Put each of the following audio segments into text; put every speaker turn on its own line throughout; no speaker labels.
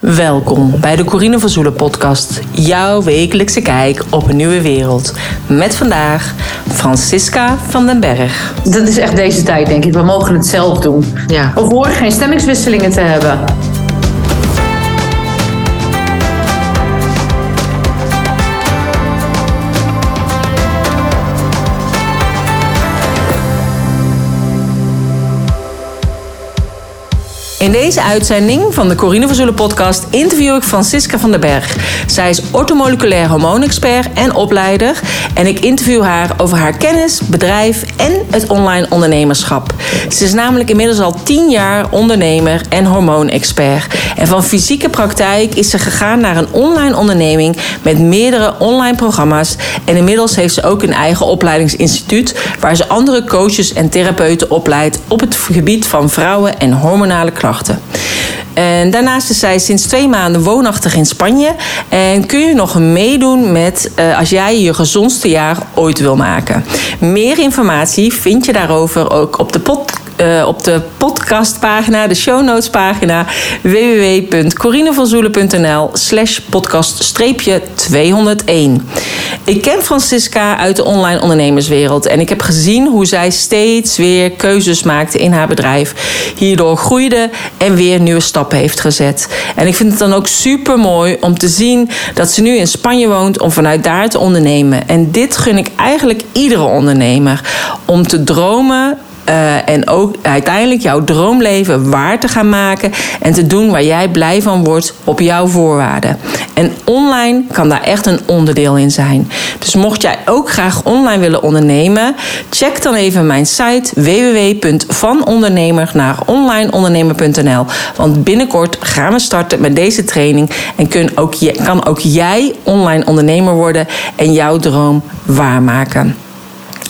Welkom bij de Corine van Zoelen podcast. Jouw wekelijkse kijk op een nieuwe wereld. Met vandaag Francisca van den Berg.
Dat is echt deze tijd, denk ik. We mogen het zelf doen.
Ja.
We horen geen stemmingswisselingen te hebben.
In deze uitzending van de Corine van Zullen podcast interview ik Francisca van den Berg. Zij is ortomoleculair hormoonexpert en opleider. En ik interview haar over haar kennis, bedrijf en het online ondernemerschap. Ze is namelijk inmiddels al 10 jaar ondernemer en hormoonexpert. En van fysieke praktijk is ze gegaan naar een online onderneming met meerdere online programma's. En inmiddels heeft ze ook een eigen opleidingsinstituut waar ze andere coaches en therapeuten opleidt op het gebied van vrouwen en hormonale klachten. En daarnaast is zij sinds twee maanden woonachtig in Spanje. En kun je nog meedoen met uh, als jij je gezondste jaar ooit wil maken. Meer informatie vind je daarover ook op de podcast uh, op de podcastpagina, de show notes pagina www.corinevanzoelen.nl slash podcast 201. Ik ken Francisca uit de online ondernemerswereld en ik heb gezien hoe zij steeds weer keuzes maakte in haar bedrijf. Hierdoor groeide en weer nieuwe stappen heeft gezet. En ik vind het dan ook super mooi om te zien dat ze nu in Spanje woont om vanuit daar te ondernemen. En dit gun ik eigenlijk iedere ondernemer. Om te dromen uh, en ook uiteindelijk jouw droomleven waar te gaan maken en te doen waar jij blij van wordt op jouw voorwaarden. En online kan daar echt een onderdeel in zijn. Dus mocht jij ook graag online willen ondernemen, check dan even mijn site www.vanondernemer naar onlineondernemer.nl. Want binnenkort gaan we starten met deze training en kun ook, kan ook jij online ondernemer worden en jouw droom waarmaken.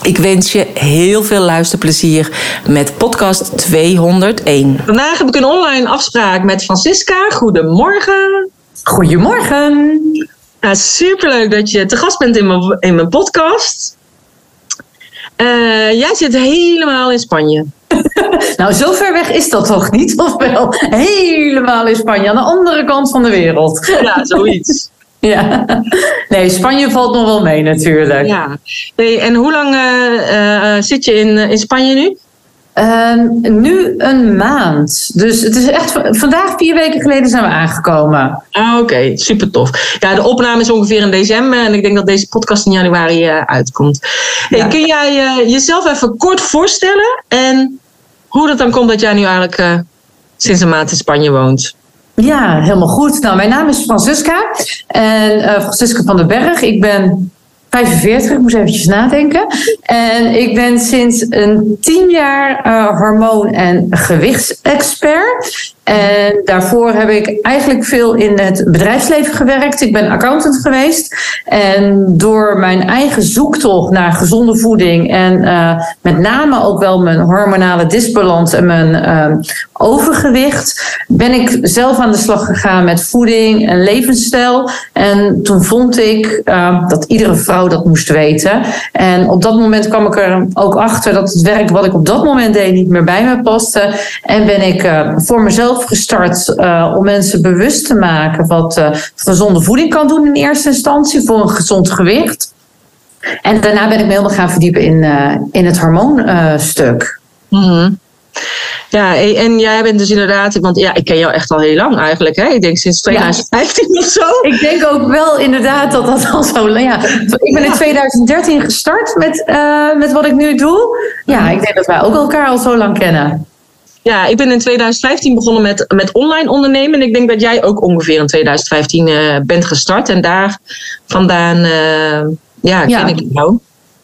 Ik wens je heel veel luisterplezier met podcast 201. Vandaag heb ik een online afspraak met Francisca. Goedemorgen.
Goedemorgen.
Uh, superleuk dat je te gast bent in mijn, in mijn podcast. Uh, jij zit helemaal in Spanje.
nou, zo ver weg is dat toch niet? Of wel helemaal in Spanje, aan de andere kant van de wereld.
ja, zoiets.
Ja, nee, Spanje valt nog wel mee natuurlijk.
Ja, nee, en hoe lang uh, uh, zit je in, in Spanje nu?
Uh, nu een maand. Dus het is echt vandaag vier weken geleden zijn we aangekomen.
Ah, Oké, okay. super tof. Ja, de opname is ongeveer in december en ik denk dat deze podcast in januari uitkomt. Hey, ja. Kun jij jezelf even kort voorstellen en hoe dat dan komt dat jij nu eigenlijk sinds een maand in Spanje woont?
Ja, helemaal goed. Nou, mijn naam is Francisca. En uh, Francisca van den Berg. Ik ben 45, ik moest eventjes nadenken. En ik ben sinds een tien jaar uh, hormoon- en gewichtsexpert. En daarvoor heb ik eigenlijk veel in het bedrijfsleven gewerkt. Ik ben accountant geweest. En door mijn eigen zoektocht naar gezonde voeding en uh, met name ook wel mijn hormonale disbalans en mijn uh, overgewicht, ben ik zelf aan de slag gegaan met voeding en levensstijl. En toen vond ik uh, dat iedere vrouw dat moest weten. En op dat moment kwam ik er ook achter dat het werk wat ik op dat moment deed niet meer bij me paste. En ben ik voor mezelf gestart uh, om mensen bewust te maken wat uh, gezonde voeding kan doen in eerste instantie voor een gezond gewicht. En daarna ben ik me helemaal gaan verdiepen in, uh, in het hormoonstuk.
Mm -hmm. Ja, en jij bent dus inderdaad, want ja, ik ken jou echt al heel lang eigenlijk. Hè? Ik denk sinds 2015 ja. of zo.
Ik denk ook wel inderdaad dat dat al zo. Ja, ik ben in 2013 gestart met, uh, met wat ik nu doe. Ja, ik denk dat wij ook elkaar al zo lang kennen.
Ja, ik ben in 2015 begonnen met, met online ondernemen. En ik denk dat jij ook ongeveer in 2015 uh, bent gestart. En daar vandaan uh, ja, ken ja. ik jou.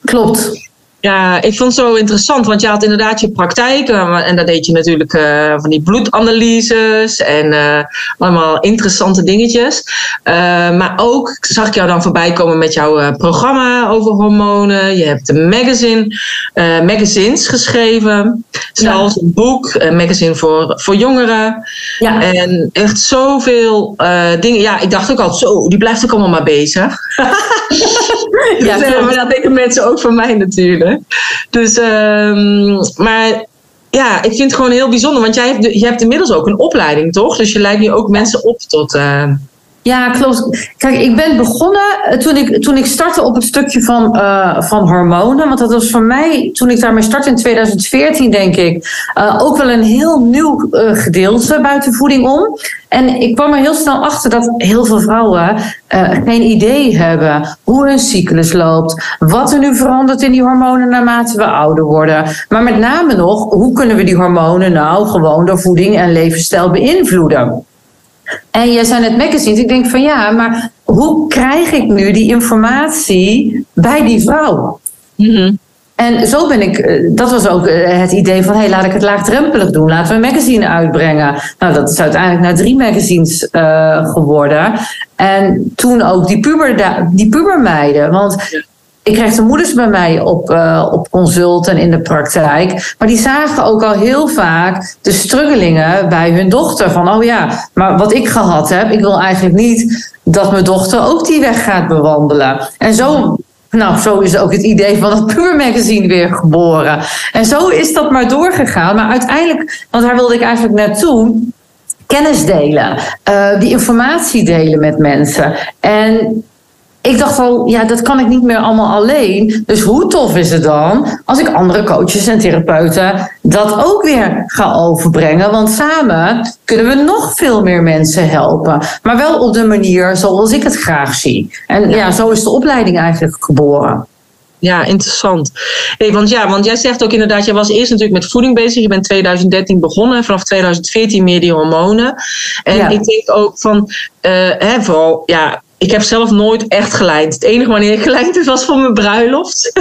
Klopt.
Ja, ik vond het zo interessant, want je had inderdaad je praktijk. En daar deed je natuurlijk uh, van die bloedanalyses en uh, allemaal interessante dingetjes. Uh, maar ook zag ik jou dan voorbij komen met jouw programma over hormonen. Je hebt een magazine, magazines geschreven. Zelfs ja. een boek, een magazine voor, voor jongeren. Ja. En echt zoveel dingen. Ja, ik dacht ook al, zo, die blijft ook allemaal maar bezig. ja, dus, maar dat denken mensen ook van mij natuurlijk. Dus, um, maar
ja, ik vind het gewoon heel bijzonder. Want jij hebt, je hebt inmiddels ook een opleiding, toch? Dus je leidt nu ook mensen op tot. Uh...
Ja, klopt. Kijk, ik ben begonnen eh, toen ik, toen ik startte op het stukje van, uh, van hormonen. Want dat was voor mij, toen ik daarmee startte in 2014, denk ik, uh, ook wel een heel nieuw gedeelte buiten voeding om. En ik kwam er heel snel achter dat heel veel vrouwen geen idee hebben hoe hun cyclus loopt. Wat er nu verandert in die hormonen naarmate we ouder worden. Maar met name nog, hoe kunnen we die hormonen nou gewoon door voeding en levensstijl beïnvloeden? En jij zei net magazines. Ik denk van ja, maar hoe krijg ik nu die informatie bij die vrouw?
Mm-hmm.
En zo ben ik, eh, dat was ook eh, het idee van, hé, hey, laat ik het laagdrempelig doen. Laten we een magazine uitbrengen. Nou, dat is uiteindelijk naar drie magazines uh, geworden. En toen ook die, puber, die pubermeiden. Want ik kreeg de moeders bij mij op, uh, op consult in de praktijk. Maar die zagen ook al heel vaak de struggelingen bij hun dochter. Van, oh ja, maar wat ik gehad heb, ik wil eigenlijk niet dat mijn dochter ook die weg gaat bewandelen. En zo nou, zo is ook het idee van het Puur Magazine weer geboren. En zo is dat maar doorgegaan. Maar uiteindelijk, want daar wilde ik eigenlijk naartoe, kennis delen, uh, die informatie delen met mensen. En ik dacht al, ja, dat kan ik niet meer allemaal alleen. Dus hoe tof is het dan als ik andere coaches en therapeuten dat ook weer ga overbrengen? Want samen kunnen we nog veel meer mensen helpen. Maar wel op de manier zoals ik het graag zie. En ja, zo is de opleiding eigenlijk geboren.
Ja, interessant. Hey, want ja, want jij zegt ook inderdaad, jij was eerst natuurlijk met voeding bezig. Je bent 2013 begonnen, vanaf 2014 meer die hormonen. En ik denk ook van, uh, hè, vooral, ja, ik heb zelf nooit echt geleid. Het enige wanneer ik geleid heb was voor mijn bruiloft.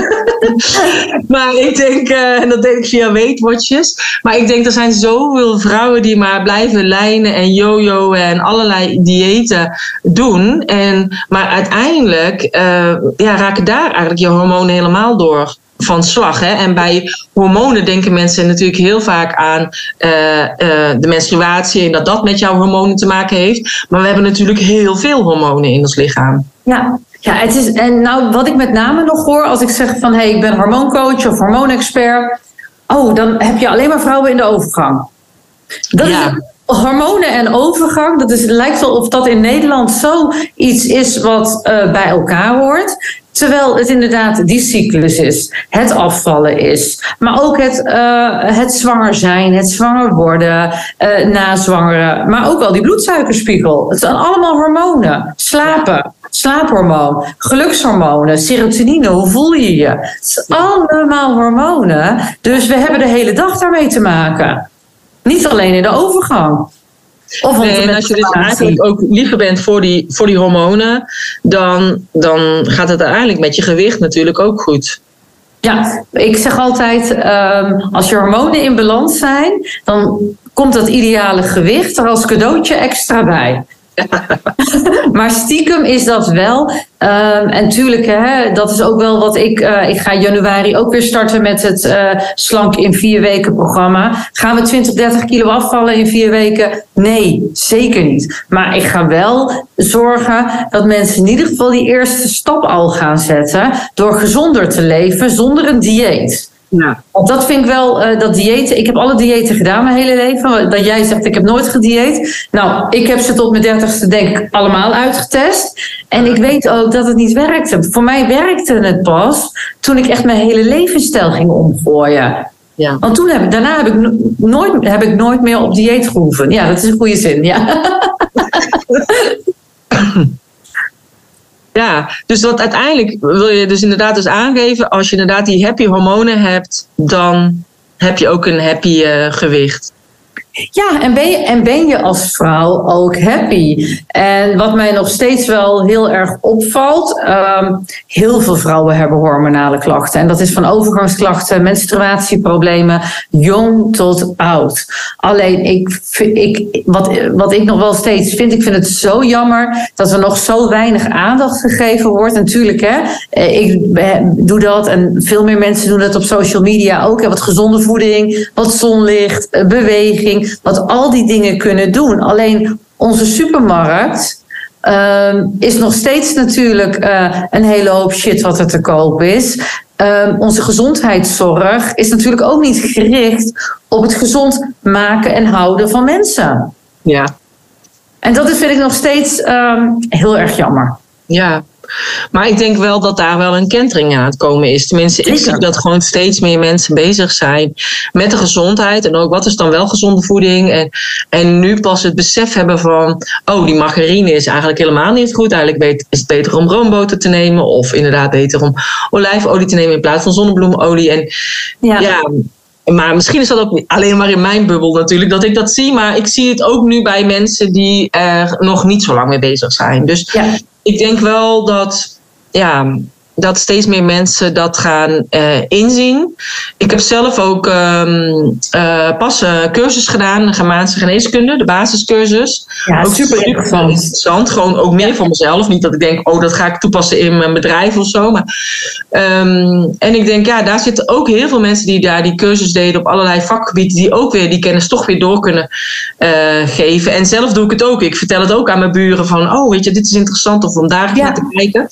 maar ik denk, uh, en dat deed ik via weetwatches. Maar ik denk, er zijn zoveel vrouwen die maar blijven lijnen en jojo en allerlei diëten doen. En, maar uiteindelijk uh, ja, raken daar eigenlijk je hormonen helemaal door van slag. Hè? En bij hormonen denken mensen natuurlijk heel vaak aan uh, uh, de menstruatie en dat dat met jouw hormonen te maken heeft. Maar we hebben natuurlijk heel veel hormonen in ons lichaam.
Ja. Ja, het is, en nou, wat ik met name nog hoor als ik zeg van hé, hey, ik ben hormooncoach of hormoonexpert. Oh, dan heb je alleen maar vrouwen in de overgang. Dat ja. is hormonen en overgang, dat is, het lijkt wel of dat in Nederland zoiets is wat uh, bij elkaar hoort. Terwijl het inderdaad die cyclus is, het afvallen is, maar ook het, uh, het zwanger zijn, het zwanger worden, uh, nazwangeren, maar ook wel die bloedsuikerspiegel. Het zijn allemaal hormonen. Slapen, slaaphormoon, gelukshormonen, serotonine, hoe voel je je? Het zijn allemaal hormonen. Dus we hebben de hele dag daarmee te maken. Niet alleen in de overgang.
Of nee, en als je dus eigenlijk ook liever bent voor die, voor die hormonen, dan, dan gaat het uiteindelijk met je gewicht natuurlijk ook goed.
Ja, ik zeg altijd, um, als je hormonen in balans zijn, dan komt dat ideale gewicht er als cadeautje extra bij. maar stiekem is dat wel. Um, en tuurlijk, hè, dat is ook wel wat ik. Uh, ik ga januari ook weer starten met het uh, slank in vier weken programma. Gaan we 20, 30 kilo afvallen in vier weken? Nee, zeker niet. Maar ik ga wel zorgen dat mensen in ieder geval die eerste stap al gaan zetten. Door gezonder te leven zonder een dieet.
Ja.
Dat vind ik wel, uh, dat diëten. Ik heb alle diëten gedaan mijn hele leven. Dat jij zegt, ik heb nooit gedieet. Nou, ik heb ze tot mijn dertigste denk ik allemaal uitgetest. En ik weet ook dat het niet werkte. Voor mij werkte het pas toen ik echt mijn hele levensstijl ging omgooien.
Ja.
Want toen heb daarna heb ik, nooit, heb ik nooit meer op dieet gehoeven. Ja, dat is een goede zin. Ja.
Ja, dus wat uiteindelijk wil je dus inderdaad dus aangeven, als je inderdaad die happy hormonen hebt, dan heb je ook een happy uh, gewicht.
Ja, en ben, je, en ben je als vrouw ook happy? En wat mij nog steeds wel heel erg opvalt, um, heel veel vrouwen hebben hormonale klachten. En dat is van overgangsklachten, menstruatieproblemen, jong tot oud. Alleen, ik, ik, wat, wat ik nog wel steeds vind, ik vind het zo jammer dat er nog zo weinig aandacht gegeven wordt. Natuurlijk, hè, ik doe dat en veel meer mensen doen dat op social media ook. Hè, wat gezonde voeding, wat zonlicht, beweging wat al die dingen kunnen doen. Alleen onze supermarkt uh, is nog steeds natuurlijk uh, een hele hoop shit wat er te koop is. ehm, onze gezondheidszorg is natuurlijk ook niet gericht op het gezond maken en houden van mensen.
Ja.
En dat vind ik nog steeds ehm, heel erg jammer.
Ja, maar ik denk wel dat daar wel een kentering aan het komen is. Tenminste, ik zie dat gewoon steeds meer mensen bezig zijn met de gezondheid. En ook wat is dan wel gezonde voeding. En, en nu pas het besef hebben van, oh, die margarine is eigenlijk helemaal niet goed. Eigenlijk is het beter om roomboter te nemen. Of inderdaad beter om olijfolie te nemen in plaats van zonnebloemolie. En ja, ja maar misschien is dat ook alleen maar in mijn bubbel natuurlijk dat ik dat zie. Maar ik zie het ook nu bij mensen die er nog niet zo lang mee bezig zijn. Dus ja ik denk wel dat, ja, dat steeds meer mensen dat gaan uh, inzien. Ik heb zelf ook um, uh, pas een cursus gedaan, de Germaanse geneeskunde, de basiscursus.
Ja,
ook
super, super interessant.
interessant. Gewoon ook meer voor mezelf. Niet dat ik denk, oh, dat ga ik toepassen in mijn bedrijf of zo. Maar, um, en ik denk, ja, daar zitten ook heel veel mensen die daar die cursus deden op allerlei vakgebieden, die ook weer die kennis toch weer door kunnen uh, geven. En zelf doe ik het ook. Ik vertel het ook aan mijn buren van, oh, weet je, dit is interessant of om daar ja. te kijken.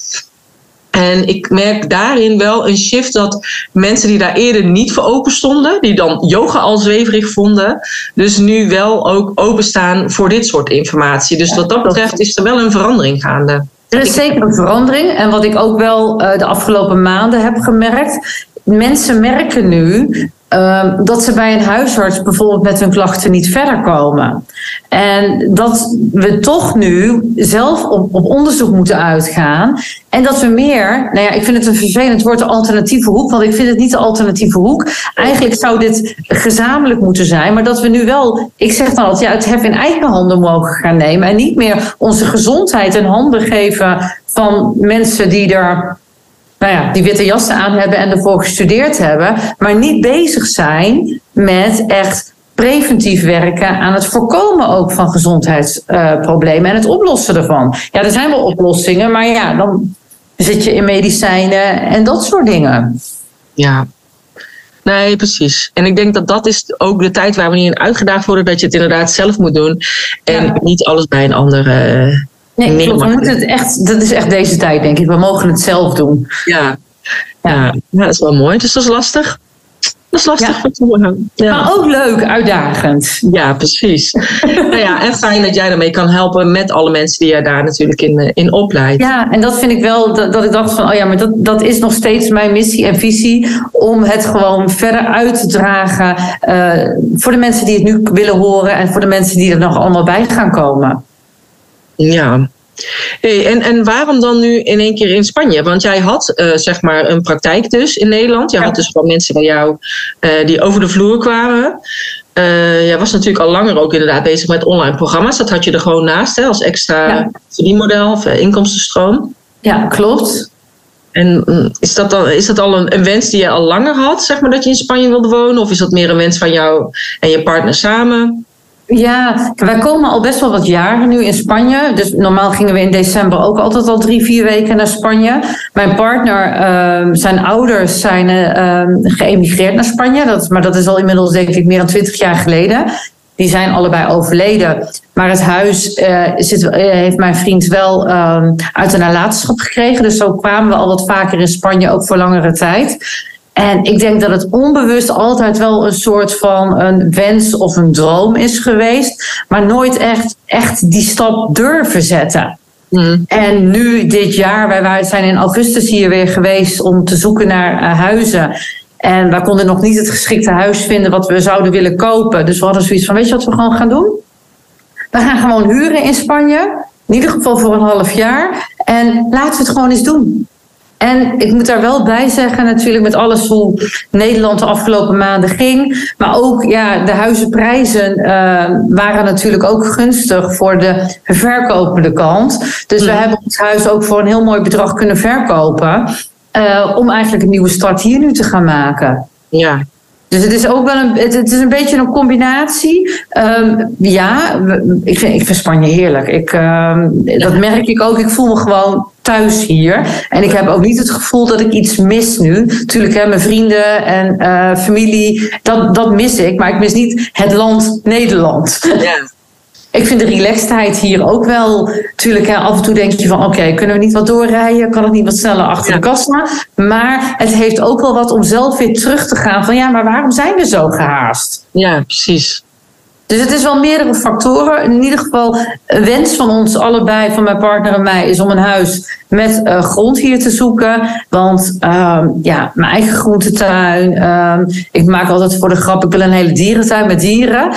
En ik merk daarin wel een shift dat mensen die daar eerder niet voor open stonden, die dan yoga al zweverig vonden, dus nu wel ook openstaan voor dit soort informatie. Dus wat dat betreft is er wel een verandering gaande.
Er is zeker een verandering. En wat ik ook wel uh, de afgelopen maanden heb gemerkt. Mensen merken nu Ehm, dat ze bij een huisarts bijvoorbeeld met hun klachten niet verder komen. En dat we toch nu zelf op, op onderzoek moeten uitgaan. En dat we meer, nou ja, ik vind het een vervelend woord, de alternatieve hoek, want ik vind het niet de alternatieve hoek. Eigenlijk zou dit gezamenlijk moeten zijn, maar dat we nu wel, ik zeg dan altijd, ja, het hef in eigen handen mogen gaan nemen en niet meer onze gezondheid in handen geven van mensen die er nou ja, die witte jassen aan hebben en ervoor gestudeerd hebben, maar niet bezig zijn met echt preventief werken aan het voorkomen ook van gezondheidsproblemen en het oplossen ervan. Ja, er zijn wel oplossingen, maar ja, dan zit je in medicijnen en dat soort dingen.
Ja, Nee, precies. En ik denk dat dat is ook de tijd waar we niet in uitgedaagd worden, dat je het inderdaad zelf moet doen en niet alles bij een ander
Nee, klopt. We moeten het echt, dat is echt deze tijd, denk ik. We mogen het zelf doen.
Ja, ja. ja dat is wel mooi. Dus dat is lastig. Dat is lastig
ja. ja. Maar ook leuk, uitdagend.
Ja, precies. nou ja, en fijn dat jij daarmee kan helpen met alle mensen die jij daar natuurlijk in, eh, in opleidt.
Ja, en dat vind ik wel, dat, dat ik dacht van, oh ja, maar dat, dat is nog steeds mijn missie en visie. Om het gewoon verder uit te dragen uh, voor de mensen die het nu willen horen en voor de mensen die er nog allemaal bij gaan komen.
Ja. Hey, en, en waarom dan nu in één keer in Spanje? Want jij had uh, zeg maar een praktijk dus in Nederland. Je had dus wel mensen bij jou uh, die over de vloer kwamen. Uh, jij was natuurlijk al langer ook inderdaad bezig met online programma's. Dat had je er gewoon naast hè, als extra ja. verdienmodel of inkomstenstroom.
Ja, klopt.
En mm, is dat, dan, is dat al een, een, wens die je al langer had, zeg maar, dat je in Spanje wilde wonen? Of is dat meer een wens van jou en je partner samen?
Ja, wij komen al best wel wat jaren nu in Spanje. Dus normaal gingen we in december ook altijd al drie, vier weken naar Spanje. Mijn partner, uh, zijn ouders zijn uh, geëmigreerd naar Spanje. Dat, maar dat is al inmiddels denk ik meer dan twintig jaar geleden. Die zijn allebei overleden. Maar het huis uh, zit, heeft mijn vriend wel ehm, uit een nalatenschap gekregen. Dus zo kwamen we al wat vaker in Spanje, ook voor langere tijd. En ik denk dat het onbewust altijd wel een soort van een wens of een droom is geweest, maar nooit echt, echt die stap durven zetten. Mm. En nu dit jaar, wij zijn in augustus hier weer geweest om te zoeken naar uh, huizen. En wij konden nog niet het geschikte huis vinden wat we zouden willen kopen. Dus we hadden zoiets van, weet je wat we gewoon gaan doen? We gaan gewoon huren in Spanje. In ieder geval voor een half jaar. En laten we het gewoon eens doen. En ik moet daar wel bij zeggen, natuurlijk met alles hoe Nederland de afgelopen maanden ging. Maar ook ja, de huizenprijzen uh, waren natuurlijk ook gunstig voor de verkopende kant. Dus we hebben ons huis ook voor een heel mooi bedrag kunnen verkopen. Uh, om eigenlijk een nieuwe start hier nu te gaan maken.
Ja,
dus het is ook wel een, het, is een beetje een combinatie. Um, ja, ik vind, ik vind Spanje heerlijk. Ik, um, dat merk ik ook. Ik voel me gewoon thuis hier. En ik heb ook niet het gevoel dat ik iets mis nu. Natuurlijk, hè, mijn vrienden en uh, familie, dat, dat mis ik. Maar ik mis niet het land Nederland.
Ja.
Ik vind de relaxedheid hier ook wel. Natuurlijk, hè, af en toe denk je van: oké, kunnen we niet wat doorrijden? Kan het niet wat sneller achter de kassa? Maar het heeft ook wel wat om zelf weer terug te gaan: van ja, maar waarom zijn we zo gehaast?
Ja, precies.
Dus het is wel meerdere factoren. In ieder geval, een wens van ons allebei, van mijn partner en mij, is om een huis met uh, grond hier te zoeken. Want uh, ja, mijn eigen groentetuin. Uh, ik maak altijd voor de grap, ik wil een hele dierentuin met dieren.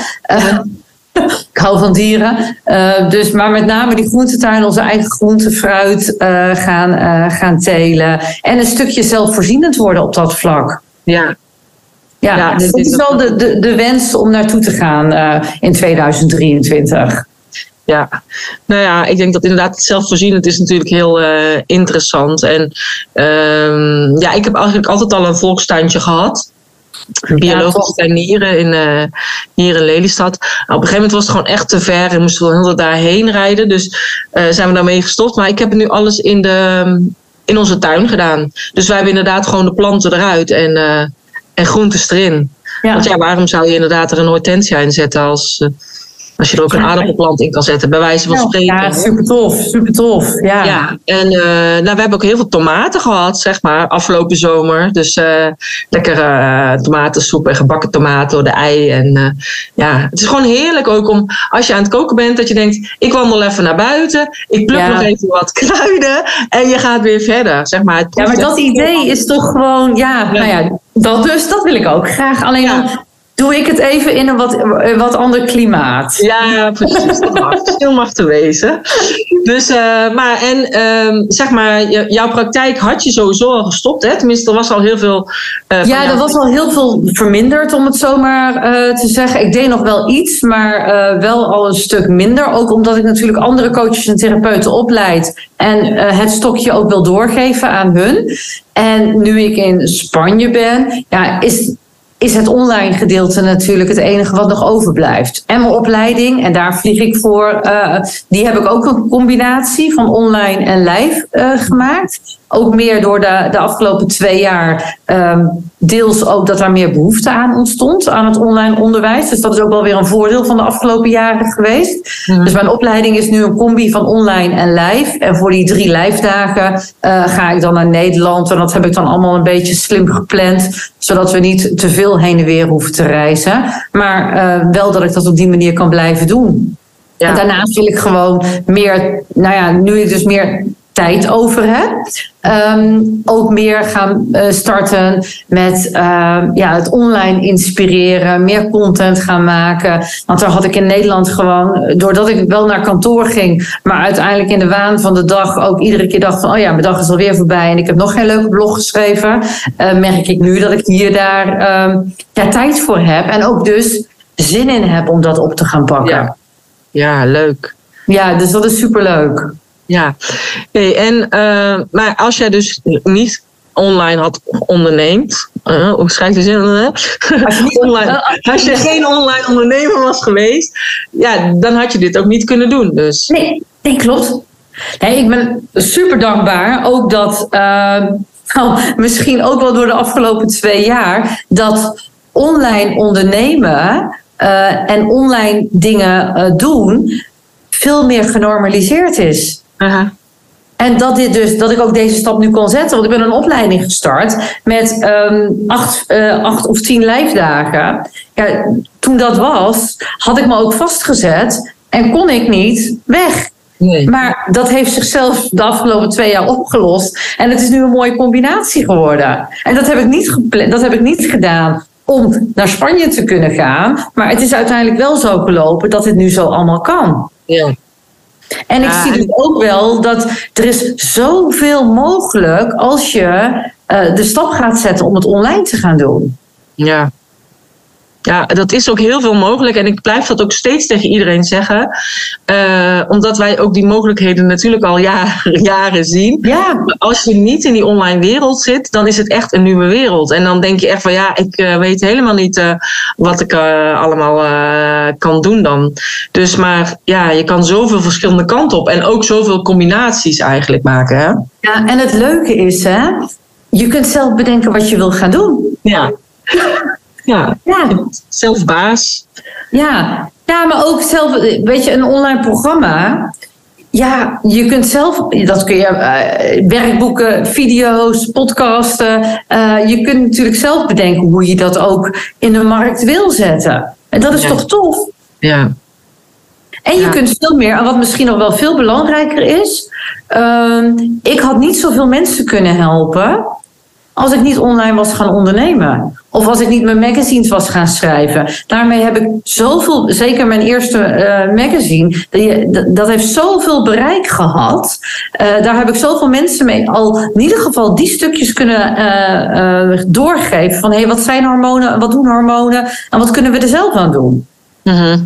Ik hou van dieren. dus, maar met name die groentetuin, onze eigen groente, fruit gaan, gaan telen. En een stukje zelfvoorzienend worden op dat vlak.
Ja,
ja, ja dus dit is wel de, de, de wens om naartoe te gaan in 2023.
Ja, nou ja, ik denk dat inderdaad zelfvoorzienend is natuurlijk heel interessant. En uh, ja, ik heb eigenlijk altijd al een volkstuintje gehad. Biologische tuinieren in, uh, hier in Lelystad. op een gegeven moment was het gewoon echt te ver en moesten we heel daarheen rijden. Dus zijn we daarmee gestopt. Maar ik heb nu alles in, de, in onze tuin gedaan. Dus wij hebben inderdaad gewoon de planten eruit en en groentes erin. Ja. Want ja, waarom zou je inderdaad er een hortensia in zetten als, uh, als je er ook een aardappelplant in kan zetten, bij wijze van spreken.
Ja, super tof, super tof. Ja,
ja en uh, nou, we hebben ook heel veel tomaten gehad, zeg maar, afgelopen zomer. Dus uh, lekkere tomatensoep en gebakken tomaten door de ei. En ja, het is gewoon heerlijk ook om, als je aan het koken bent, dat je denkt, ik wandel even naar buiten, ik pluk nog even wat kruiden en je gaat weer verder, zeg maar.
ja, maar dat idee is toch gewoon, ja, nou ja, dat dus, dat wil ik ook graag. Alleen ja doe ik het even in een wat, wat ander klimaat.
Ja, precies. Dat mag. Stil mag te wezen. Dus, uh, maar en uh, zeg maar, jouw praktijk had je sowieso al gestopt, hè? Tenminste, er was al heel veel.
Uh, ja, er was al heel veel verminderd, om het zo maar te zeggen. Ik deed nog wel iets, maar wel al een stuk minder. Ook omdat ik natuurlijk andere coaches en therapeuten opleid. En het stokje ook wil doorgeven aan hun. En nu ik in Spanje ben, ja, is is het online gedeelte natuurlijk het enige wat nog overblijft. En mijn opleiding, en daar vlieg ik voor, uh, die heb ik ook een combinatie van online en live uh, gemaakt. Ook meer door de, de afgelopen twee jaar. Um, deels ook dat daar meer behoefte aan ontstond, aan het online onderwijs. Dus dat is ook wel weer een voordeel van de afgelopen jaren geweest. Mhm. Dus mijn opleiding is nu een combi van online en live. En voor die drie live dagen uh, ga ik dan naar Nederland. En dat heb ik dan allemaal een beetje slim gepland. Zodat we niet te veel heen en weer hoeven te reizen. Maar uh, wel dat ik dat op die manier kan blijven doen. Ja. En daarnaast wil ik gewoon meer, nou ja, nu ik dus meer tijd over heb. Um, ook meer gaan uh, starten met uh, ja, het online inspireren, meer content gaan maken. Want daar had ik in Nederland gewoon, doordat ik wel naar kantoor ging, maar uiteindelijk in de waan van de dag ook iedere keer dacht van, oh ja, mijn dag is alweer voorbij en ik heb nog geen leuke blog geschreven, uh, merk ik nu dat ik hier daar um, ja, tijd voor heb en ook dus zin in heb om dat op te gaan pakken.
Ja, ja leuk.
Ja, dus dat is superleuk.
Ja, hey, en, uh, maar als jij dus niet online had onderneemd, uh, hoe schrijf je zin? Uh, als, je online, als je geen online ondernemer was geweest, ja, dan had je dit ook niet kunnen doen. Dus.
Nee, nee klopt. Nee, ik ben super dankbaar ook dat, nou, misschien ook wel door de afgelopen twee jaar, dat online ondernemen en online dingen doen veel meer genormaliseerd is. En dat, dit dus, dat ik ook deze stap nu kon zetten. Want ik ben een opleiding gestart met um, acht, uh, acht of tien lijfdagen. Ja, toen dat was, had ik me ook vastgezet en kon ik niet weg. Nee. Maar dat heeft zichzelf de afgelopen twee jaar opgelost. En het is nu een mooie combinatie geworden. En dat heb ik niet, dat heb ik niet gedaan om naar Spanje te kunnen gaan. Maar het is uiteindelijk wel zo gelopen dat het nu zo allemaal kan.
Ja.
En ik zie dus ook wel dat er is zoveel mogelijk als je uh, de stap gaat zetten om het online te gaan doen.
Ja. Ja, dat is ook heel veel mogelijk. En ik blijf dat ook steeds tegen iedereen zeggen. Uh, omdat wij ook die mogelijkheden natuurlijk al jaren, jaren zien.
Ja.
Maar als je niet in die online wereld zit, dan is het echt een nieuwe wereld. En dan denk je echt van ja, ik uh, weet helemaal niet uh, wat ik allemaal kan doen dan. Dus maar ja, je kan zoveel verschillende kanten op. En ook zoveel combinaties eigenlijk maken. Hè?
Ja, en het leuke is hè, je kunt zelf bedenken wat je wil gaan doen.
Ja. Ja,
Ja,
zelf baas.
ja. ja, maar ook zelf, weet je, een online programma. Ja, je kunt zelf, dat kun je, eh, werkboeken, video's, podcasten. eh, je kunt natuurlijk zelf bedenken hoe je dat ook in de markt wil zetten. En dat is
Ja.
toch tof?
Ja,
En je
Ja.
kunt veel meer, en wat misschien nog wel veel belangrijker is. ehm, ik had niet zoveel mensen kunnen helpen. als ik niet online was gaan ondernemen. Of als ik niet mijn magazines was gaan schrijven. Daarmee heb ik zoveel, zeker mijn eerste eh, magazine, die- dat- heeft zoveel bereik gehad. Eh, daar heb ik zoveel mensen mee al in ieder geval die stukjes kunnen eh, doorgeven. Van hé, hey, wat zijn hormonen, wat doen hormonen en wat kunnen we er zelf aan doen?
Mhm.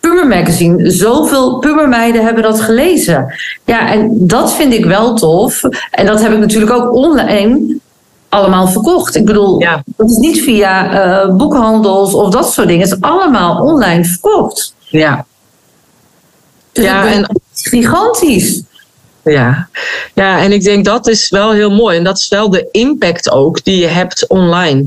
Puber Magazine. Zoveel pubermeiden hebben dat gelezen. Ja, en dat vind ik wel tof. En dat heb ik natuurlijk ook online allemaal verkocht. Ik bedoel,
Ja.
dat is niet via eh, boekhandels of dat soort dingen. Het is allemaal online verkocht.
ja.
Dus
Ja, en-
gigantisch.
Ja. ja, en ik denk dat is wel heel mooi. En dat is wel de impact ook die je hebt online.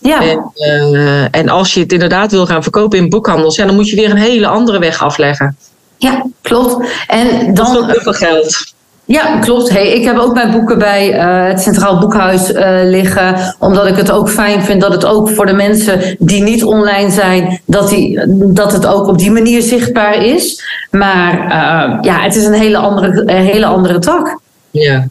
Ja,
En, eh, en als je het inderdaad wil gaan verkopen in boekhandels, ja, dan moet je weer een hele andere weg afleggen.
ja klopt. En
Dat is ook
dan
heel veel geld.
Ja, klopt. Hey, ik heb ook mijn boeken bij eh, het Centraal Boekhuis eh, liggen. Omdat ik het ook fijn vind dat het ook voor de mensen die niet online zijn, dat, die, dat het ook op die manier zichtbaar is. Maar eh, ja, het is een hele andere, hele andere tak.
Ja.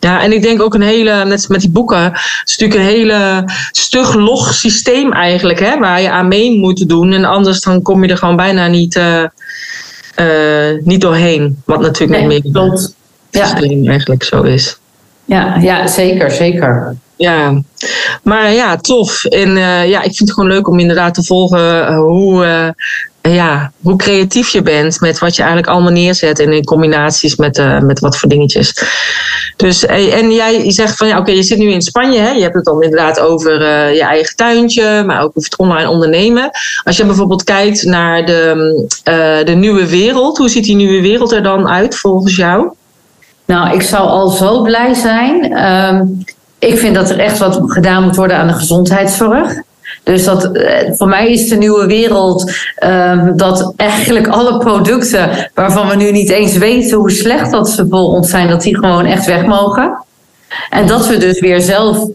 Ja, en ik denk ook een hele, net met die boeken, het is natuurlijk een hele stug log systeem eigenlijk, hè, waar je aan mee moet doen. En anders dan kom je er gewoon bijna niet, eh, niet doorheen. Wat natuurlijk
Nee,
niet meer
klopt.
het
Ja,
eigenlijk zo is.
ja, ja, zeker, zeker.
Ja, maar ja, tof. En eh, ja, ik vind het gewoon leuk om inderdaad te volgen eh, hoe, ja, hoe creatief je bent met wat je eigenlijk allemaal neerzet en in combinaties met, eh, met wat voor dingetjes. Dus, eh, en jij zegt van ja, oké, je zit nu in Spanje, hè? je hebt het dan inderdaad over eh, je eigen tuintje, maar ook over het online ondernemen. Als je bijvoorbeeld kijkt naar de, de nieuwe wereld, hoe ziet die nieuwe wereld er dan uit volgens jou?
Nou, ik zou al zo blij zijn. Ehm, ik vind dat er echt wat gedaan moet worden aan de gezondheidszorg. Dus dat, eh, voor mij is de nieuwe wereld ehm, dat eigenlijk alle producten waarvan we nu niet eens weten hoe slecht dat ze voor ons zijn, dat die gewoon echt weg mogen. En dat we dus weer zelf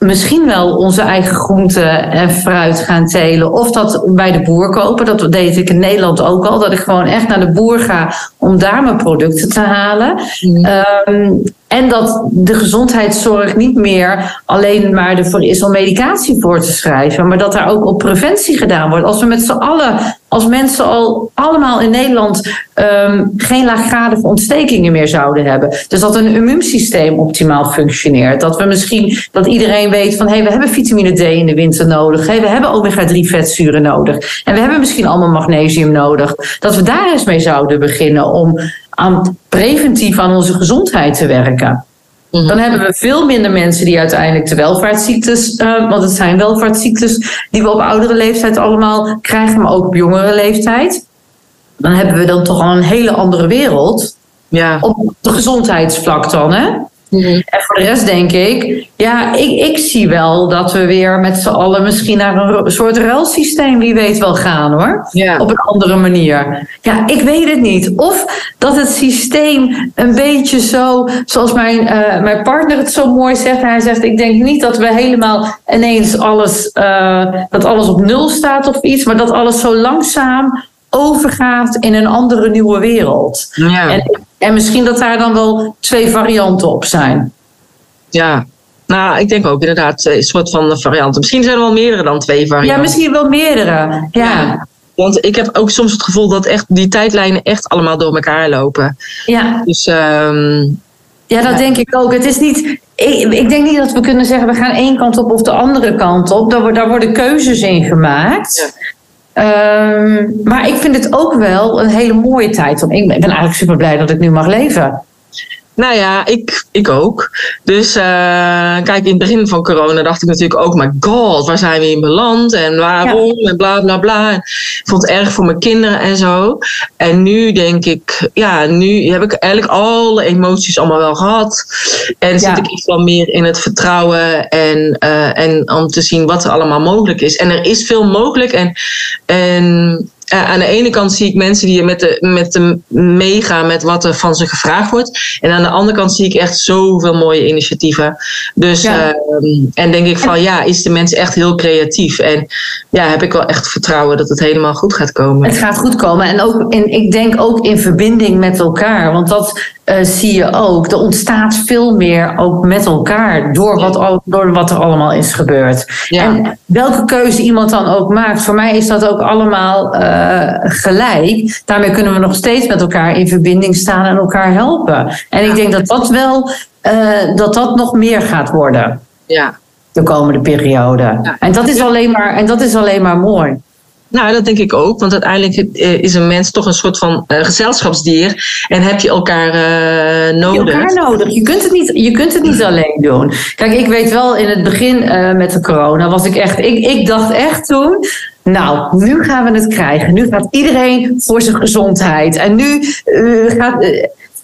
misschien wel onze eigen groenten en fruit gaan telen. Of dat bij de boer kopen. Dat deed ik in Nederland ook al. Dat ik gewoon echt naar de boer ga om daar mijn producten te halen. Ehm, en dat de gezondheidszorg niet meer alleen maar ervoor is om medicatie voor te schrijven. Maar dat daar ook op preventie gedaan wordt. Als we met z'n allen, als mensen al allemaal in Nederland ehm, geen laaggradige ontstekingen meer zouden hebben. Dus dat een immuunsysteem optimaal functioneert. Dat we misschien, dat iedereen weet van hé, hey, we hebben vitamine D in de winter nodig. Hey, we hebben omega-3 vetzuren nodig. En we hebben misschien allemaal magnesium nodig. Dat we daar eens mee zouden beginnen om aan preventief aan onze gezondheid te werken.
Mhm.
Dan hebben we veel minder mensen die uiteindelijk de welvaartsziektes, eh, want het zijn welvaartsziektes die we op oudere leeftijd allemaal krijgen, maar ook op jongere leeftijd. Dan hebben we dan toch al een hele andere wereld.
Ja.
Op de gezondheidsvlak dan, hè? En voor de rest denk ik, ja, ik, ik zie wel dat we weer met z'n allen misschien naar een soort ruilsysteem, wie weet wel gaan hoor.
Ja.
Op een andere manier. Ja, ik weet het niet. Of dat het systeem een beetje zo, zoals mijn, eh, mijn partner het zo mooi zegt. Hij zegt, ik denk niet dat we helemaal ineens alles, eh, dat alles op nul staat of iets, maar dat alles zo langzaam overgaat in een andere nieuwe wereld.
Ja.
En, en misschien dat daar dan wel twee varianten op zijn.
Ja, nou, ik denk ook inderdaad een soort van varianten. Misschien zijn er wel meerdere dan twee varianten.
Ja, misschien wel meerdere. Ja,
Want ik heb ook soms het gevoel dat echt die tijdlijnen echt allemaal door elkaar lopen.
ja.
Dus ehm,
ja dat denk ik ook. Het is niet. Ik, ik denk niet dat we kunnen zeggen we gaan één kant op of de andere kant op. Daar, wo- daar worden keuzes in gemaakt. Ehm, maar ik vind het ook wel een hele mooie tijd. Om, ik ben eigenlijk super blij dat ik nu mag leven.
Nou ja, ik, ik ook. Dus uh, kijk, in het begin van corona dacht ik natuurlijk ook, my god, waar zijn we in beland en waarom en bla bla bla. ik vond het erg voor mijn kinderen en zo. En nu denk ik, ja, nu heb ik eigenlijk alle emoties allemaal wel gehad. En zit ik echt wel meer in het vertrouwen en, uh, en om te zien wat er allemaal mogelijk is. En er is veel mogelijk en, en aan de ene kant zie ik mensen die met de, met de meegaan met wat er van ze gevraagd wordt. En aan de andere kant zie ik echt zoveel mooie initiatieven. Dus, ehm, en denk ik van ja, is de mens echt heel creatief. En ja, heb ik wel echt vertrouwen dat het helemaal goed gaat komen.
Het gaat goed komen. En ook in, ik denk ook in verbinding met elkaar. Want dat uh, zie je ook. Er ontstaat veel meer ook met elkaar door wat, door wat er allemaal is gebeurd. Ja. En welke keuze iemand dan ook maakt, voor mij is dat ook allemaal uh, gelijk. Daarmee kunnen we nog steeds met elkaar in verbinding staan en elkaar helpen. En ik denk dat dat wel uh, dat dat nog meer gaat worden.
Ja.
De komende periode. Ja. En, dat is alleen maar, en dat is alleen maar mooi.
Nou, dat denk ik ook. Want uiteindelijk is een mens toch een soort van uh, gezelschapsdier. En heb je elkaar uh, nodig.
Je elkaar nodig. Je kunt, het niet, je kunt het niet alleen doen. Kijk, ik weet wel, in het begin uh, met de corona was ik echt... Ik, ik dacht echt toen... Nou, nu gaan we het krijgen. Nu gaat iedereen voor zijn gezondheid. En nu gaat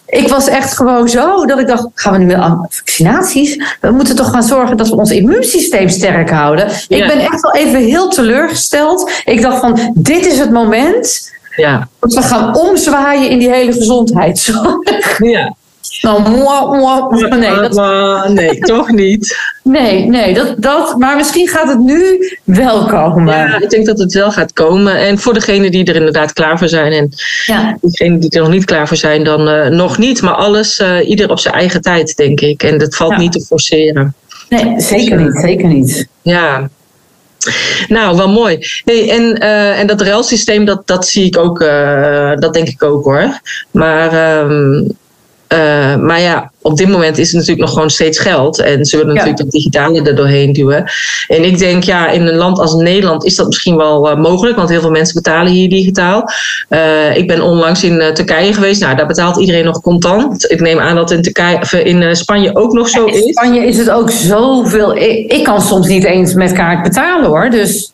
ik was echt gewoon zo dat ik dacht: gaan we nu met vaccinaties? We moeten toch gaan zorgen dat we ons immuunsysteem sterk houden. Ik ben echt wel even heel teleurgesteld. Ik dacht van: dit is het moment.
Ja.
Dat we gaan omzwaaien in die hele gezondheidszorg.
Ja.
Nou, moi, moi, nee, dat...
nee, toch niet.
Nee, nee dat, dat, maar misschien gaat het nu wel komen.
Ja, ik denk dat het wel gaat komen. En voor degenen die er inderdaad klaar voor zijn. En ja. degenen die er nog niet klaar voor zijn, dan uh, nog niet. Maar alles, uh, ieder op zijn eigen tijd, denk ik. En dat valt ja. niet te forceren.
Nee, zeker niet. Zeker niet.
Ja, nou, wel mooi. Hey, en, uh, en dat ruilsysteem, dat, dat zie ik ook, uh, dat denk ik ook hoor. Maar um, uh, maar ja, op dit moment is het natuurlijk nog gewoon steeds geld. En ze willen natuurlijk het digitale er doorheen duwen. En ik denk, ja, in een land als Nederland is dat misschien wel uh, mogelijk. Want heel veel mensen betalen hier digitaal. Uh, ik ben onlangs in Turkije geweest. Nou, daar betaalt iedereen nog contant. Ik neem aan dat in, Turkije, in Spanje ook nog zo is.
In Spanje is het ook zoveel. Ik, ik kan soms niet eens met kaart betalen hoor. Dus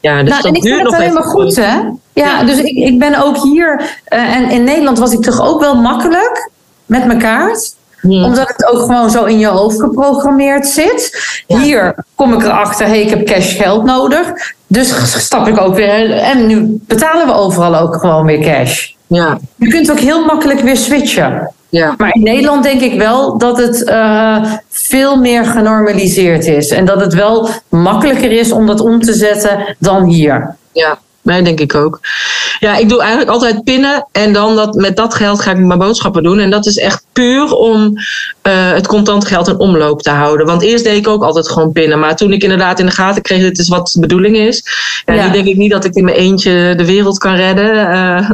ja, dus
nou, en ik vind het helemaal goed, hè? Ja, dus ik, ik ben ook hier... Uh, en in Nederland was ik toch ook wel makkelijk met mijn kaart. Hmm. Omdat het ook gewoon zo in je hoofd geprogrammeerd zit. Ja. Hier kom ik erachter, hey, ik heb cash geld nodig. Dus stap ik ook weer... En nu betalen we overal ook gewoon weer cash.
Ja.
Je kunt ook heel makkelijk weer switchen.
Ja.
Maar in Nederland denk ik wel dat het uh, veel meer genormaliseerd is. En dat het wel makkelijker is om dat om te zetten dan hier.
Ja, Nee, denk ik ook. Ja, ik doe eigenlijk altijd pinnen en dan dat, met dat geld ga ik mijn boodschappen doen. En dat is echt puur om uh, het contant geld in omloop te houden. Want eerst deed ik ook altijd gewoon pinnen. Maar toen ik inderdaad in de gaten kreeg, dit is wat de bedoeling is. Ja, ja. Nu denk ik niet dat ik in mijn eentje de wereld kan redden uh,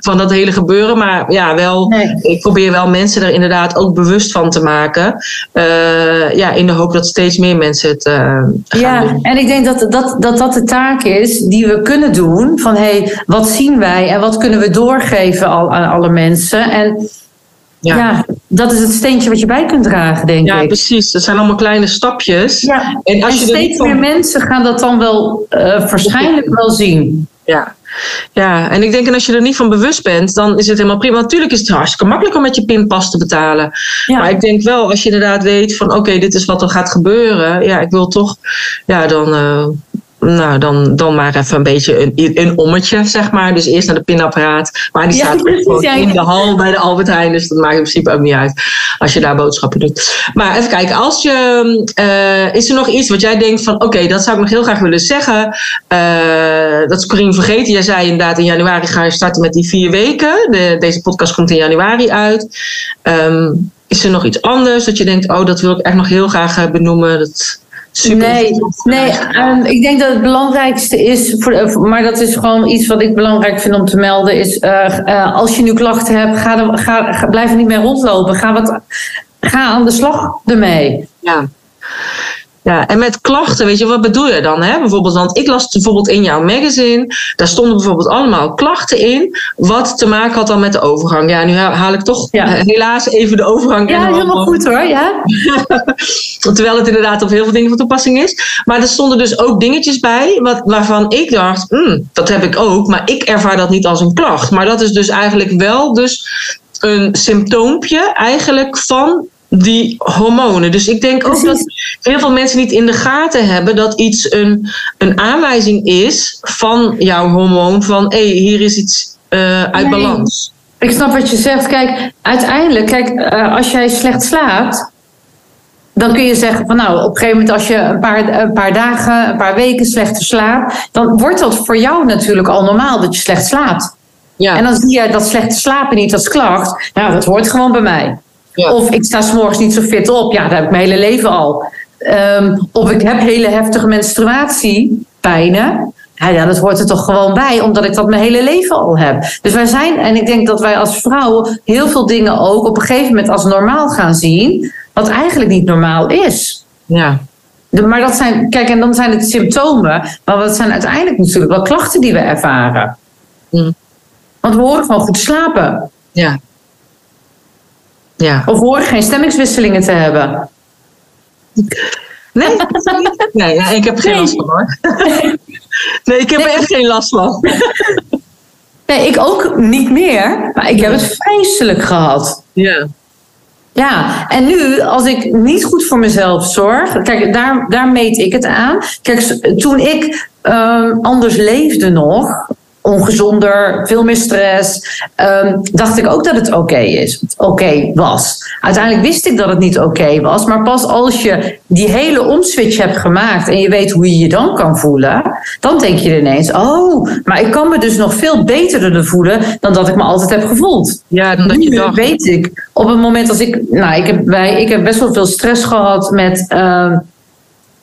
van dat hele gebeuren. Maar ja, wel, nee. ik probeer wel mensen er inderdaad ook bewust van te maken. Uh, ja, in de hoop dat steeds meer mensen het gaan
ja,
doen.
en ik denk dat dat, dat dat de taak is die we kunnen doen. Van hé, hey, wat zien wij en wat kunnen we doorgeven al, aan alle mensen? En ja. ja. dat is het steentje wat je bij kunt dragen, denk
ja,
ik.
Ja, precies. Dat zijn allemaal kleine stapjes.
Ja. En, als en je steeds van... meer mensen gaan dat dan wel uh, waarschijnlijk wel zien.
Ja. Ja, en ik denk, en als je er niet van bewust bent, dan is het helemaal prima. Natuurlijk is het hartstikke makkelijk om met je pinpas te betalen. Ja. Maar ik denk wel, als je inderdaad weet van, oké, okay, dit is wat er gaat gebeuren. Ja, ik wil toch, ja, dan, uh, nou, dan, dan maar even een beetje een, een ommetje, zeg maar. Dus eerst naar de pinapparaat. Maar die staat gewoon in de hal bij de Albert Heijn. Dus dat maakt in principe ook niet uit als je daar boodschappen doet. Maar even kijken, als je, uh, is er nog iets wat jij denkt van... oké, okay, dat zou ik nog heel graag willen zeggen. Uh, dat is Corine vergeten. Jij zei inderdaad in januari ga je starten met die vier weken. De, deze podcast komt in januari uit. Um, is er nog iets anders dat je denkt... oh, dat wil ik echt nog heel graag benoemen... Dat,
Super nee, nee um, ik denk dat het belangrijkste is, voor, maar dat is gewoon iets wat ik belangrijk vind om te melden, is uh, uh, als je nu klachten hebt, ga, er, ga, ga, blijf er niet meer rondlopen. Ga, wat, ga aan de slag ermee.
Ja. Ja, en met klachten, weet je, wat bedoel je dan? Hè? Bijvoorbeeld, want ik las bijvoorbeeld in jouw magazine, daar stonden bijvoorbeeld allemaal klachten in, wat te maken had dan met de overgang. Ja, nu haal ik toch
Ja.
helaas even de overgang.
Ja,
in de
helemaal goed hoor. Ja.
Terwijl het inderdaad op heel veel dingen van toepassing is. Maar er stonden dus ook dingetjes bij wat, waarvan ik dacht, "Hmm, dat heb ik ook, maar ik ervaar dat niet als een klacht. Maar dat is dus eigenlijk wel dus een symptoompje eigenlijk van die hormonen. Dus ik denk ook dat heel veel mensen niet in de gaten hebben dat iets een, een aanwijzing is van jouw hormoon van hé, hey, hier is iets eh, uit
Nee.
balans.
Ik snap wat je zegt. Kijk, uiteindelijk, kijk, eh, als jij slecht slaapt, dan kun je zeggen van nou, op een gegeven moment als je een paar, een paar dagen, een paar weken slechter slaapt, dan wordt dat voor jou natuurlijk al normaal dat je slecht slaapt.
Ja.
En dan zie je dat slechte slapen niet als klacht. Nou, dat hoort gewoon bij mij.
Ja.
Of ik sta s'morgens niet zo fit op. Ja, dat heb ik mijn hele leven al. Ehm, of ik heb hele heftige menstruatiepijnen. Ja, ja, dat hoort er toch gewoon bij, omdat ik dat mijn hele leven al heb. Dus wij zijn, en ik denk dat wij als vrouwen heel veel dingen ook op een gegeven moment als normaal gaan zien, wat eigenlijk niet normaal is.
ja.
De- maar dat zijn, kijk, en dan zijn het symptomen, maar dat zijn uiteindelijk natuurlijk wel klachten die we ervaren.
Mm.
Want we horen gewoon goed slapen.
Ja. Ja.
Of horen geen stemmingswisselingen te hebben.
Nee, nee ik heb geen
Nee.
last van hoor. Nee, ik heb er echt geen last van.
Nee, ik ook niet meer. Maar ik heb het vreselijk gehad.
Ja.
Ja, en nu, als ik niet goed voor mezelf zorg. Kijk, daar, daar meet ik het aan. Kijk, toen ik ehm, anders leefde nog. Ongezonder, veel meer stress. ehm, dacht ik ook dat het oké is. Oké was. Uiteindelijk wist ik dat het niet oké was. Maar pas als je die hele omswitch hebt gemaakt. en je weet hoe je je dan kan voelen. dan denk je ineens: oh, maar ik kan me dus nog veel beter voelen. dan dat ik me altijd heb gevoeld.
Ja, dan dat je
Nu
dacht.
weet ik, op het moment als ik. Nou, ik heb, wij, ik heb best wel veel stress gehad met. ehm, eh,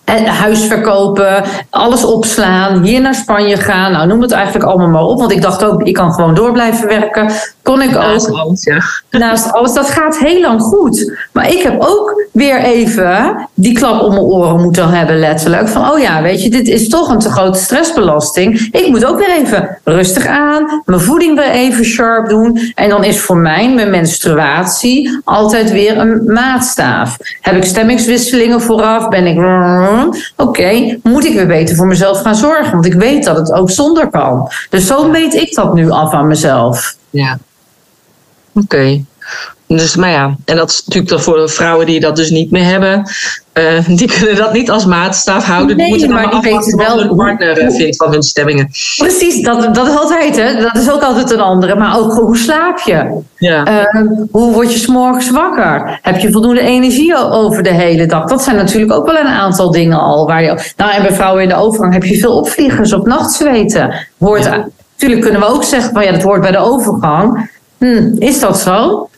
huis verkopen, alles opslaan, hier naar Spanje gaan. Nou, noem het eigenlijk allemaal maar op. Want ik dacht ook, ik kan gewoon door blijven werken. Kon ik
Naast
ook
alles, ja.
naast alles. Dat gaat heel lang goed. Maar ik heb ook weer even die klap om mijn oren moeten hebben, letterlijk. Van, oh ja, weet je, dit is toch een te grote stressbelasting. Ik moet ook weer even rustig aan, mijn voeding weer even sharp doen. En dan is voor mij mijn menstruatie altijd weer een maatstaaf. Heb ik stemmingswisselingen vooraf? Ben ik... Oké, moet ik weer beter voor mezelf gaan zorgen? Want ik weet dat het ook zonder kan. Dus zo meet ik dat nu af aan mezelf.
Ja. Oké. Dus, maar ja, en dat is natuurlijk dan voor de vrouwen die dat dus niet meer hebben. Eh, die kunnen dat niet als maatstaf houden.
Nee,
die moeten
maar
maar
die weten
wat
wel
hun partner eh, vindt van hun stemmingen.
Precies, dat, dat is altijd, hè. Dat is ook altijd een andere. Maar ook hoe slaap je?
Ja.
Ehm, hoe word je s'morgens wakker? Heb je voldoende energie over de hele dag? Dat zijn natuurlijk ook wel een aantal dingen al. Waar je, nou, en bij vrouwen in de overgang heb je veel opvliegers of nachtzweten. Hoort,
Ja.
Natuurlijk kunnen we ook zeggen, van ja, dat hoort bij de overgang. Hm, is dat zo?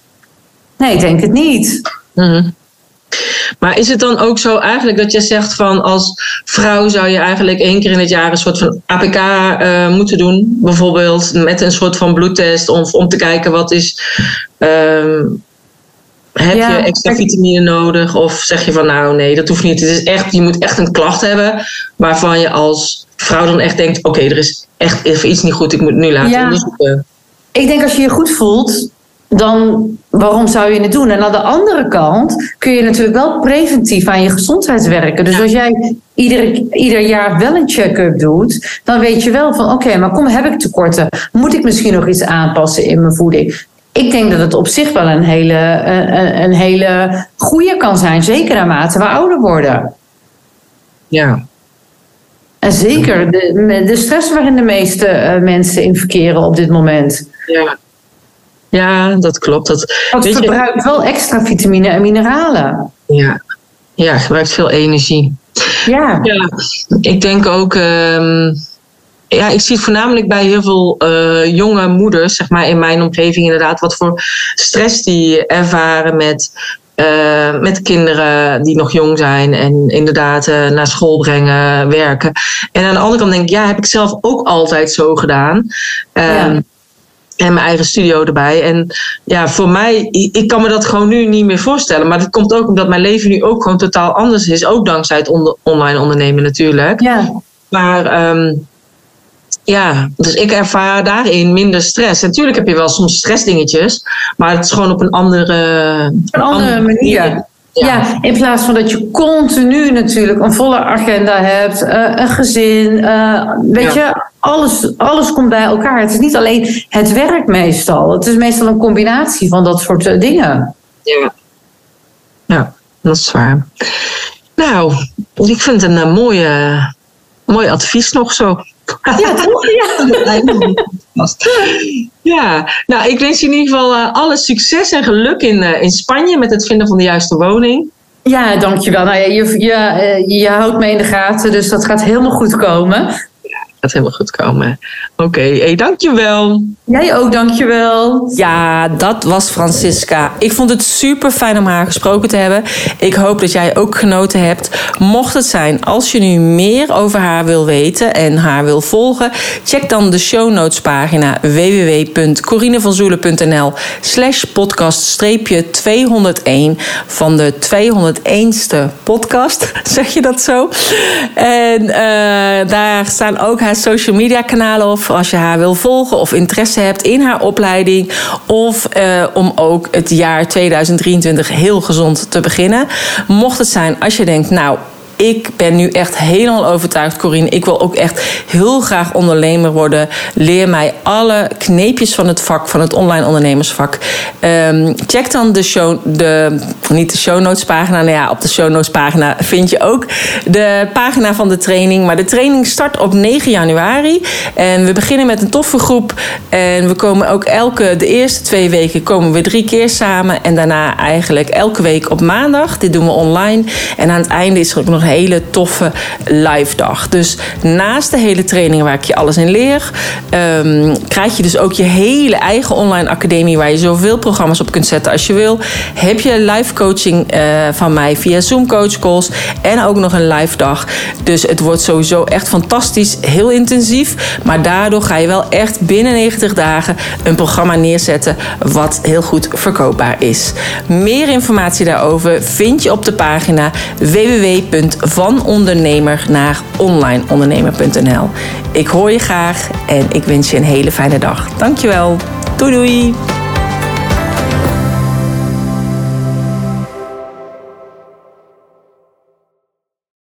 Nee, ik denk het niet.
Mhm. Maar is het dan ook zo eigenlijk dat je zegt van als vrouw zou je eigenlijk één keer in het jaar een soort van APK eh, moeten doen? Bijvoorbeeld met een soort van bloedtest om, om te kijken wat is. ehm, heb
Ja,
je extra
kijk-
vitamine nodig? Of zeg je van nou nee, dat hoeft niet. Het is echt, je moet echt een klacht hebben waarvan je als vrouw dan echt denkt: oké, er is echt even iets niet goed, ik moet het nu laten
Ja.
onderzoeken.
Ik denk als je je goed voelt, dan waarom zou je het doen? En aan de andere kant kun je natuurlijk wel preventief aan je gezondheid werken. Dus als jij ieder, ieder jaar wel een check-up doet, dan weet je wel van oké, maar kom, heb ik tekorten? Moet ik misschien nog iets aanpassen in mijn voeding? Ik denk dat het op zich wel een hele, een, een hele goede kan zijn, zeker naarmate we ouder worden.
Ja.
En zeker de, de stress waarin de meeste eh, mensen in verkeren op dit moment.
Ja. Ja, dat klopt. Dat,
Dat
je,
verbruikt wel extra vitamine en mineralen.
ja. ja, gebruikt veel energie.
Ja.
Ja, ik denk ook. ehm, ja, ik zie het voornamelijk bij heel veel eh, jonge moeders, zeg maar in mijn omgeving inderdaad, wat voor stress die ervaren met, eh, met kinderen die nog jong zijn en inderdaad eh, naar school brengen, werken. En aan de andere kant denk ik, ja, heb ik zelf ook altijd zo gedaan. Ehm,
Ja.
En mijn eigen studio erbij. En ja, voor mij, ik kan me dat gewoon nu niet meer voorstellen. Maar dat komt ook omdat mijn leven nu ook gewoon totaal anders is. Ook dankzij het online ondernemen natuurlijk.
Ja.
Maar ehm, ja, dus ik ervaar daarin minder stress. natuurlijk heb je wel soms stressdingetjes. Maar het is gewoon op een andere,
een andere, manier. Ja. in plaats van dat je continu natuurlijk een volle agenda hebt, uh, een gezin, uh, weet je, alles, alles komt bij elkaar. Het is niet alleen het werk meestal. Het is meestal een combinatie van dat soort uh, dingen.
Ja. ja, dat is waar. Nou, ik vind het een mooie, mooi advies nog zo.
Ja, toch? Ja.
ja, nou, ik wens je in ieder geval uh, alle succes en geluk in, uh, in Spanje met het vinden van de juiste woning.
Ja, dankjewel. Nou ja, je, je, eh, je houdt me in de gaten, dus dat gaat helemaal goed komen
gaat helemaal goed komen. Oké, okay, hey, dankjewel.
Jij ook, dankjewel.
Ja, dat was Francisca. Ik vond het super fijn om haar gesproken te hebben. Ik hoop dat jij ook genoten hebt. Mocht het zijn, als je nu meer over haar wil weten en haar wil volgen, check dan de show notes pagina www.corinevanzoelen.nl slash podcast 201 van de 201ste podcast. Zeg je dat zo? En uh, daar staan ook haar social media kanalen of als je haar wil volgen of interesse hebt in haar opleiding. Of uh, om ook het jaar 2023 heel gezond te beginnen. Mocht het zijn als je denkt, nou ik ben nu echt helemaal overtuigd, Corine. Ik wil ook echt heel graag ondernemer worden. Leer mij alle kneepjes van het vak, van het online ondernemersvak. Um, check dan de show, de, niet de show notes pagina. Nou ja, op de show notes pagina vind je ook de pagina van de training. Maar de training start op 9 januari. En we beginnen met een toffe groep. En we komen ook elke, de eerste twee weken komen we drie keer samen. En daarna eigenlijk elke week op maandag. Dit doen we online. En aan het einde is er ook nog hele toffe live dag. Dus naast de hele training waar ik je alles in leer, um, krijg je dus ook je hele eigen online academie waar je zoveel programma's op kunt zetten als je wil. Heb je live coaching uh, van mij via Zoom coach calls en ook nog een live dag. Dus het wordt sowieso echt fantastisch, heel intensief. Maar daardoor ga je wel echt binnen 90 dagen een programma neerzetten wat heel goed verkoopbaar is. Meer informatie daarover vind je op de pagina www van ondernemer naar onlineondernemer.nl. Ik hoor je graag en ik wens je een hele fijne dag. Dankjewel. Doei doei.